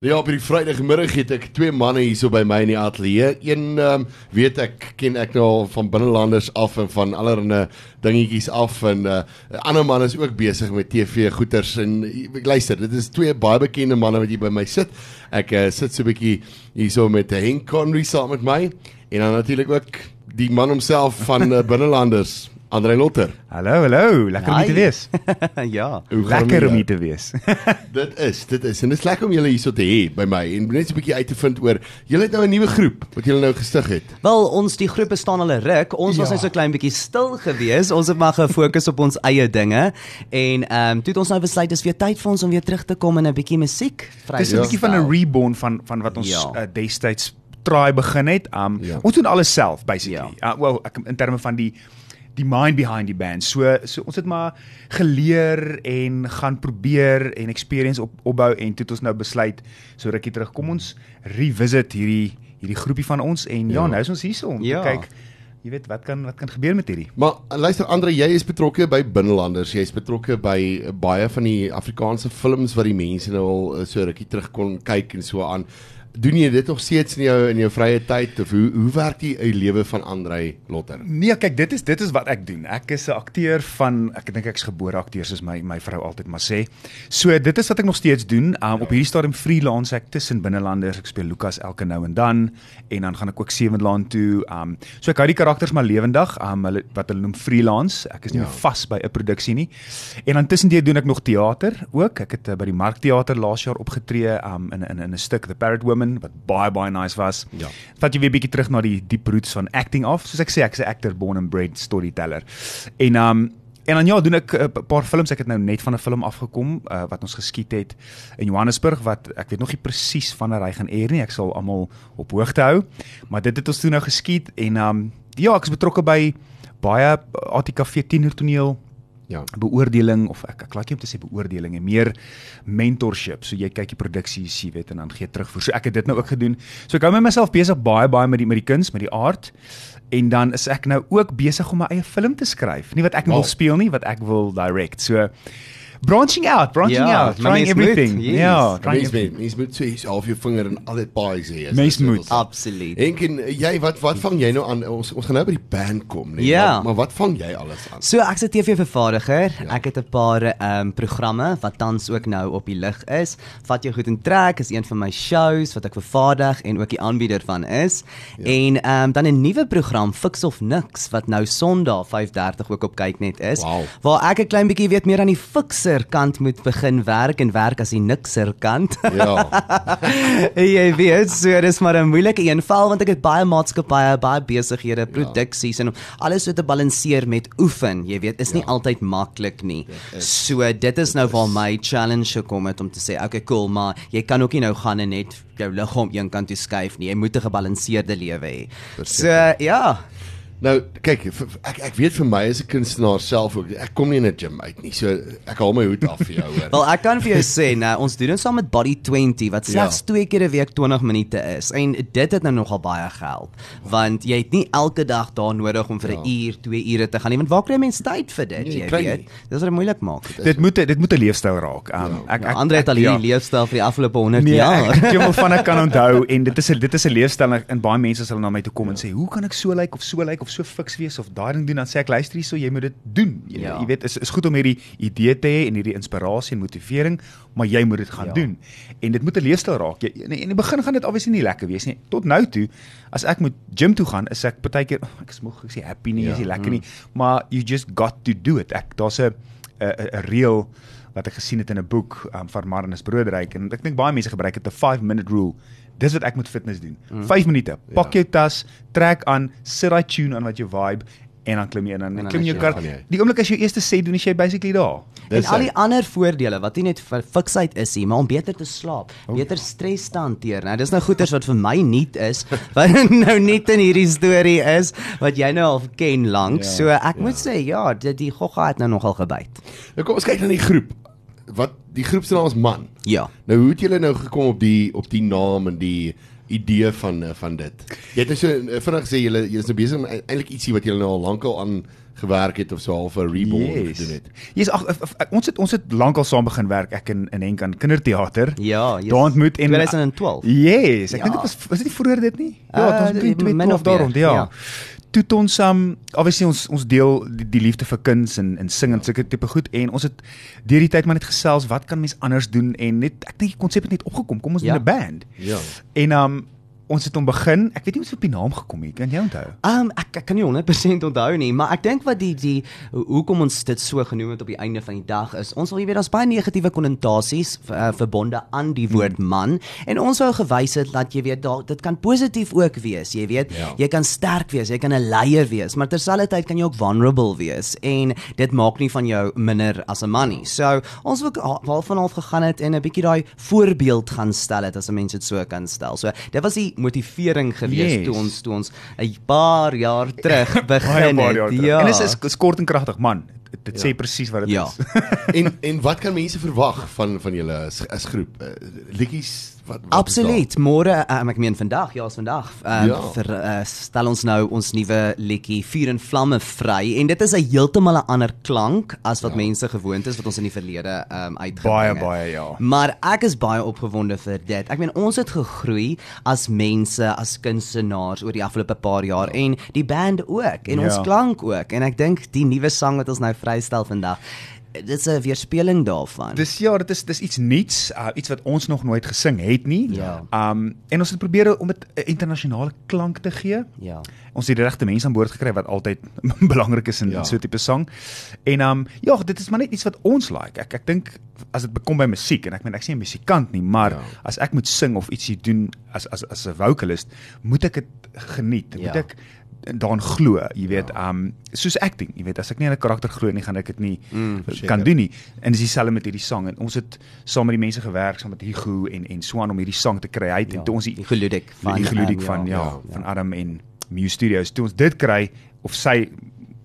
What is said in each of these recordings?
Ja, op die Vrydagmiddag het ek twee manne hierso by my in die ateljee. Een ehm um, weet ek ken ek nou al van binnelanders af en van allerlei dingetjies af en 'n uh, ander man is ook besig met TV goeters en ek luister, dit is twee baie bekende manne wat hier by my sit. Ek uh, sit so 'n bietjie hierso met Henk Conry saam met my en dan natuurlik ook die man homself van uh, binnelanders. Andre Lotter. Hallo, hallo, lekker om hier te wees. ja, lekker om hier te wees. dit is, dit is en dit is lekker om julle hierso te hê by my en net so 'n bietjie uit te vind oor julle het nou 'n nuwe groep wat julle nou gestig het. Wel, ons die groep bestaan al 'n ruk. Ons ja. was net so klein bietjie stil gewees. Ons het maar gefokus op ons eie dinge en ehm um, toe het ons nou besluit dis weer tyd vir ons om weer terug te kom en 'n bietjie musiek vry. Dis 'n bietjie van 'n reborn van van wat ons ja. uh, destyds try begin het. Um ja. ons doen alles self basically. Ja. Uh, well, ek in terme van die die mind behind die band. So so ons het maar geleer en gaan probeer en experience op opbou en toe het ons nou besluit so rukkie terug kom ons revisit hierdie hierdie groepie van ons en ja, ja nou is ons hierso om ja. kyk jy weet wat kan wat kan gebeur met hierdie. Maar luister Andre, jy is betrokke by binnelanders. Jy is betrokke by baie van die Afrikaanse films wat die mense nou al so rukkie terug kon kyk en so aan doen jy dit nog steeds in jou in jou vrye tyd of hoe hoe werk die lewe van Andrei Lotter? Nee, kyk, dit is dit is wat ek doen. Ek is 'n akteur van ek dink ek's gebore akteur soos my my vrou altyd maar sê. So dit is wat ek nog steeds doen. Um, ja. Op hierdie stadium freelance ek tussen binnelanders. Ek speel Lukas elke nou en dan en dan gaan ek ook Sewenland toe. Um so ek hou die karakters maar lewendig. Um hulle wat hulle noem freelance. Ek is nie ja. vas by 'n produksie nie. En dan tussendeur doen ek nog teater ook. Ek het uh, by die Markteater laas jaar opgetree um in in in 'n stuk The Parrot Woman Woman wat baie baie nice was. Ja. Vat jy weer bietjie terug na die diep roots van acting af. Soos ek sê, ek's 'n actor born and bred storyteller. En um en dan ja, doen ek 'n uh, paar films. Ek het nou net van 'n film afgekom uh, wat ons geskiet het in Johannesburg wat ek weet nog nie presies wanneer hy gaan air nie. Ek sal almal op hoogte hou. Maar dit het ons toe nou geskiet en um ja, ek is betrokke by baie ATKV tienertoneel ja. Beoordeling of ek ek laat jy om te sê beoordeling en meer mentorship. So jy kyk die produksie jy weet en dan gee terugvoer. So ek het dit nou ook gedoen. So ek hou my myself besig baie baie met die met die kuns met die art en dan is ek nou ook besig om my eie film te skryf. Nie wat ek wow. wil speel nie wat ek wil direct. So branching out, branching ja, out, trying everything. Moet, yes. Ja, trying everything. Mens moet so iets half jou vinger in al die paais hê. Mens moet. Absoluut. En ken jy wat wat vang jy nou aan? Ons ons gaan nou by die band kom, nee. Ja. Maar, maar wat vang jy alles aan? So ek's 'n TV-vervaardiger. Ja. Ek het 'n paar ehm um, programme wat tans ook nou op die lig is. Vat jou goed en trek is een van my shows wat ek vervaardig en ook die aanbieder van is. Ja. En ehm um, dan 'n nuwe program Fix of Nix wat nou Sondag 5:30 ook op kyk net is. Wow. Waar ek 'n klein bietjie weet meer aan die fix nikser kant moet begin werk en werk as die nikser kant. Ja. jy weet, so dis maar 'n moeilike een val want ek het baie maatskappye, baie besighede, ja. produksies ja. en alles so te balanseer met oefen. Jy weet, is nie ja. altyd maklik nie. So dit is nou waar my challenge gekom het om te sê, okay, cool, maar jy kan ook nie nou gaan en net jou liggaam een kant toe skuif nie. Jy moet 'n gebalanseerde lewe hê. So ja. Nou, kyk, ek ek weet vir my as 'n kunstenaar self ook, ek kom nie in 'n gym uit nie. So ek haal my hoed af vir jou hoor. Wel, ek kan vir jou sê, nou, ons doen dit saam met Body 20 wat slegs ja. twee keer 'n week 20 minute is. En dit het nou nogal baie geld, want jy het nie elke dag daar nodig om vir 'n ja. uur, 2 ure te gaan nie, want waar kry mense tyd vir dit, nee, jy weet? Dit is moeilik maak. Dit, dit moet dit moet 'n leefstyl raak. Um, ja. ek ek ander het al hierdie ja. leefstyl vir die afgelope 100 nee, jaar. Ek jy moet van ek kan onthou en dit is 'n dit is 'n leefstyl en baie mense sal na my toe kom ja. en sê, "Hoe kan ek so lyk like, of so lyk like, of so fiks wees of daai ding doen dan sê ek luister hierso jy moet dit doen. Jy, ja. jy weet is is goed om hierdie idee te hê en hierdie inspirasie en motivering, maar jy moet dit gaan ja. doen. En dit moet 'n leefstyl raak. Jy in, in die begin gaan dit obviously nie lekker wees nie. Tot nou toe as ek moet gym toe gaan, is ek baie keer oh, ek is moeg, ek sê happy nie, ja. is nie lekker nie, mm. maar you just got to do it. Ek daar's 'n 'n reël wat ek gesien het in 'n boek um, van Marnus Broodryk en ek dink baie mense gebruik dit 'n 5 minute rule. Dis wat ek moet fitness doen. 5 mm. minute. Pak ja. jou tas, trek aan, sit daai tune aan wat jou vibe en dan klim jy in en dan klim jy kar. Die oomblik as jy eerste sê doen, is jy basically daar. Dis en al die ander voordele wat nie net vir fiksheid is nie, maar om beter te slaap, okay. beter stres te hanteer. Nou dis nou goeters wat vir my nuut is, wat nou net in hierdie storie is wat jy nou al ken lank. Ja, so ek ja. moet sê ja, die, die gogga het nou nogal gebyt. Nou kom ons kyk na die groep. Wat die groep se naam is man. Ja. Nou hoe het julle nou gekom op die op die naam en die idee van eh, van dit. Jy het nou so eh, vinnig gesê jy jy is nou besig om eintlik ietsie wat jy nou al lankal aan gewerk het of so half 'n reborn Yes. gedoen het. Jy's ag af- af- ons het ons het lankal saam begin werk ek en en Henk aan kinderteater. Ja, yes. Daar ontmoet en 2012. Yes, ek Ja. dink dit was was dit nie vroeër dit nie? Ja, Uh, dit was min 2012 of meer, daar rond, ja. ja. Toe het ons um obviously ons ons deel die, die liefde vir kuns en en sing en sulke tipe goed en ons het deur die tyd maar net gesels wat kan mens anders doen en net ek dink die konsep het net opgekom kom ons Ja. doen 'n band. Ja. En um ons het hom begin, ek weet nie hoe ons op die naam gekom het, kan jy onthou? Um ek, ek kan nie 100% onthou nie, maar ek dink wat die die ho- hoekom ons dit so genoem het op die einde van die dag is, ons wil jy weet daar's baie negatiewe konnotasies uh, verbonde aan die woord man en ons wou gewys het dat jy weet daar dit kan positief ook wees. Jy weet, Ja. jy kan sterk wees, jy kan 'n leier wees, maar terselfdertyd kan jy ook vulnerable wees en dit maak nie van jou minder as 'n man nie. So ons wil wel van half gegaan het en 'n bietjie daai voorbeeld gaan stel het as 'n mens dit so kan stel. So dit was die motivering gewees Yes. toe ons toe ons 'n paar jaar terug begin jaar het. terug. Ja. En dit is, is kort en kragtig man. Dit, dit Ja. sê presies wat dit Ja. is. en en wat kan mense verwag van van julle as, as groep? Uh, liedjies wat, wat Absoluut. Môre, um, ek meen vandag, ja, is vandag. Um, Ja. vir uh, stel ons nou ons nuwe liedjie Vuur en Vlamme vry en dit is 'n heeltemal 'n ander klank as wat ja. mense gewoond is wat ons in die verlede um, uitgebring Baie, het. baie, ja. Maar ek is baie opgewonde vir dit. Ek meen ons het gegroei as mense, as kunstenaars oor die afgelope paar jaar ja. en die band ook en Ja. ons klank ook en ek dink die nuwe sang wat ons nou vrystel vandag dit is 'n weerspieëling daarvan. Dis ja, dit is dis iets nuuts, uh, iets wat ons nog nooit gesing het nie. Ja. Um en ons het probeer om dit 'n internasionale klank te gee. ja. Ons het die regte mense aan boord gekry wat altyd belangrik is in Ja. ja. so 'n tipe sang. En um ja, dit is maar net iets wat ons like. Ek ek dink as dit kom by musiek en ek meen ek sien 'n musikant nie, maar Ja. as ek moet sing of ietsie doen as as as 'n vocalist, moet ek dit geniet. Ja. Moet ek daarin glo, jy weet, ja. um soos acting, jy weet, as ek nie aan 'n karakter glo nie, gaan ek dit nie mm, kan doen nie. En dis dieselfde met hierdie sang en ons het saam met die mense gewerk, saam met Hugo en en Swan om hierdie sang te kry uit Ja, en toe ons die geludik van, die geludik ehm, van ja, ja, ja, ja. van Adam en Mew Studios. Toe ons dit kry of sy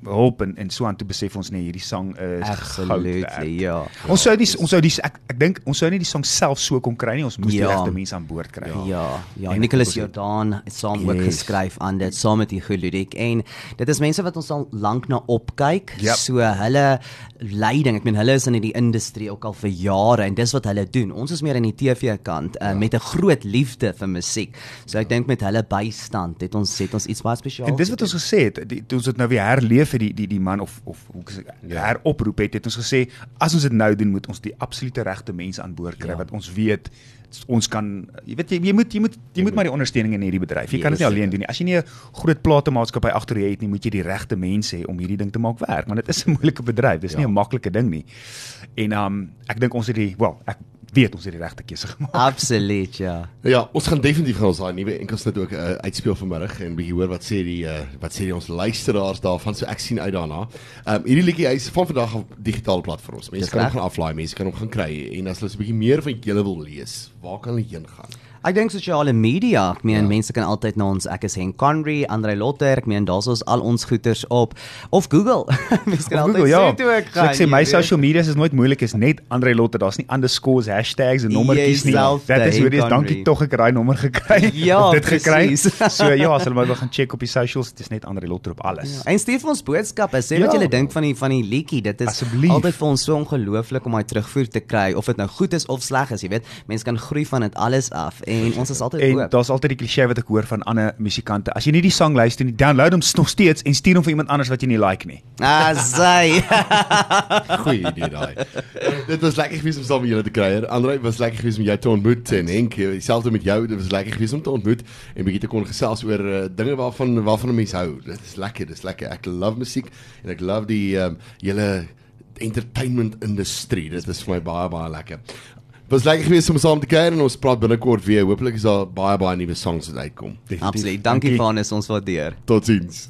hulp en en so aan toe besef ons nee, hierdie sang is Absolutely, werd. ja. Ons sou die ons sou die ek ek dink ons sou nie die sang self so kon kry nie. Ons moes Ja. die regte mense aan boord kry. Ja, ja, En Nicholas het- Jordan het saam ook Yes. geskryf aan dit saam met die Geludik en dit is mense wat ons al lank na opkyk. Yep. So hulle leiding, ek meen hulle is in die industrie ook al vir jare en dis wat hulle doen. Ons is meer aan die TV kant uh, met 'n groot liefde vir musiek. So ek dink met hulle bystand het ons het ons iets baie spesiaals. En dis wat ons gesê het, die, ons dit nou weer herleef het die die die man of of hoe Ja. heroproep het, het ons gesê as ons dit nou doen, moet ons die absolute regte mense aan boord kry Ja. wat ons weet ons kan jy weet jy, jy moet jy moet jy moet maar die ondersteuning in hierdie bedryf. Jy kan dit nie Yes. alleen doen nie. As jy nie 'n groot platemaatskappy agter jou het nie, moet jy die regte mense hê om hierdie ding te maak werk, want dit is 'n moeilike bedryf. Dis ja. nie 'n maklike ding nie. En um ek dink ons het die wel, ek weet ons het die regte keuse gemaak. Absoluut, ja. Ja, ons gaan definitief gaan ons daai nuwe enkelsnit ook uh, uitspeel vanmiddag en bietjie hoor wat sê die uh, wat sê die ons luisteraars daarvan. So ek sien uit daarna. Ehm um, hierdie liedjie hy's van vandag op digitale platforms. Mense kan hom gaan aflaai, mense kan hom gaan kry en as hulle so 'n bietjie meer van julle wil lees, waar kan hulle heen gaan? Ek dink sosiale media, ek meen Ja. mense kan altyd na ons ek is Henk Conry, Andre Lotter, ek meen daar's ons al ons goeters op of Google. mense kan Op altyd Google, ja. sê toe ek So gaan. ek sê my social media is nooit moeilik is net Andre Lotte. Daar's nie underscores, hashtags en nommertjies nie. Dit is hoe dis dankie tog ek daai nommer gekry. Ja, of dit gekry. So ja, as hulle maar wil gaan check op die socials, dis net Andre Lotte op alles. Ja, en stuur vir ons boodskappe, sê Ja. wat julle dink van die van die liedjie. Dit is Asseblief. altyd vir ons so ongelooflik om daai terugvoer te kry of dit nou goed is of sleg is, jy weet. Mense kan groei van dit alles af en ons is altyd En oop. daar's altyd die klise wat ek hoor van ander musikante. As jy nie die sang luister nie, download hom nog steeds en stuur hom vir iemand anders wat jy nie like nie. Ah, sy. Goeie idee daai. dit was lekker geweest om saam met julle te kuier. Andre was lekker geweest om jou te ontmoet en Henk, dieselfde met jou. Dit was lekker geweest om te ontmoet en bietjie te kon gesels oor uh, dinge waarvan waarvan 'n mens hou. Dit is lekker, dit is lekker. Ek love musiek en ek love die ehm um, hele entertainment industrie. Dit is vir my baie baie lekker. Was lekker geweest om saam te kuier en ons praat binnekort weer. Hooplik is daar baie baie nuwe songs wat uitkom. Absoluut. Dankie Vanus, ons waardeer. Totsiens.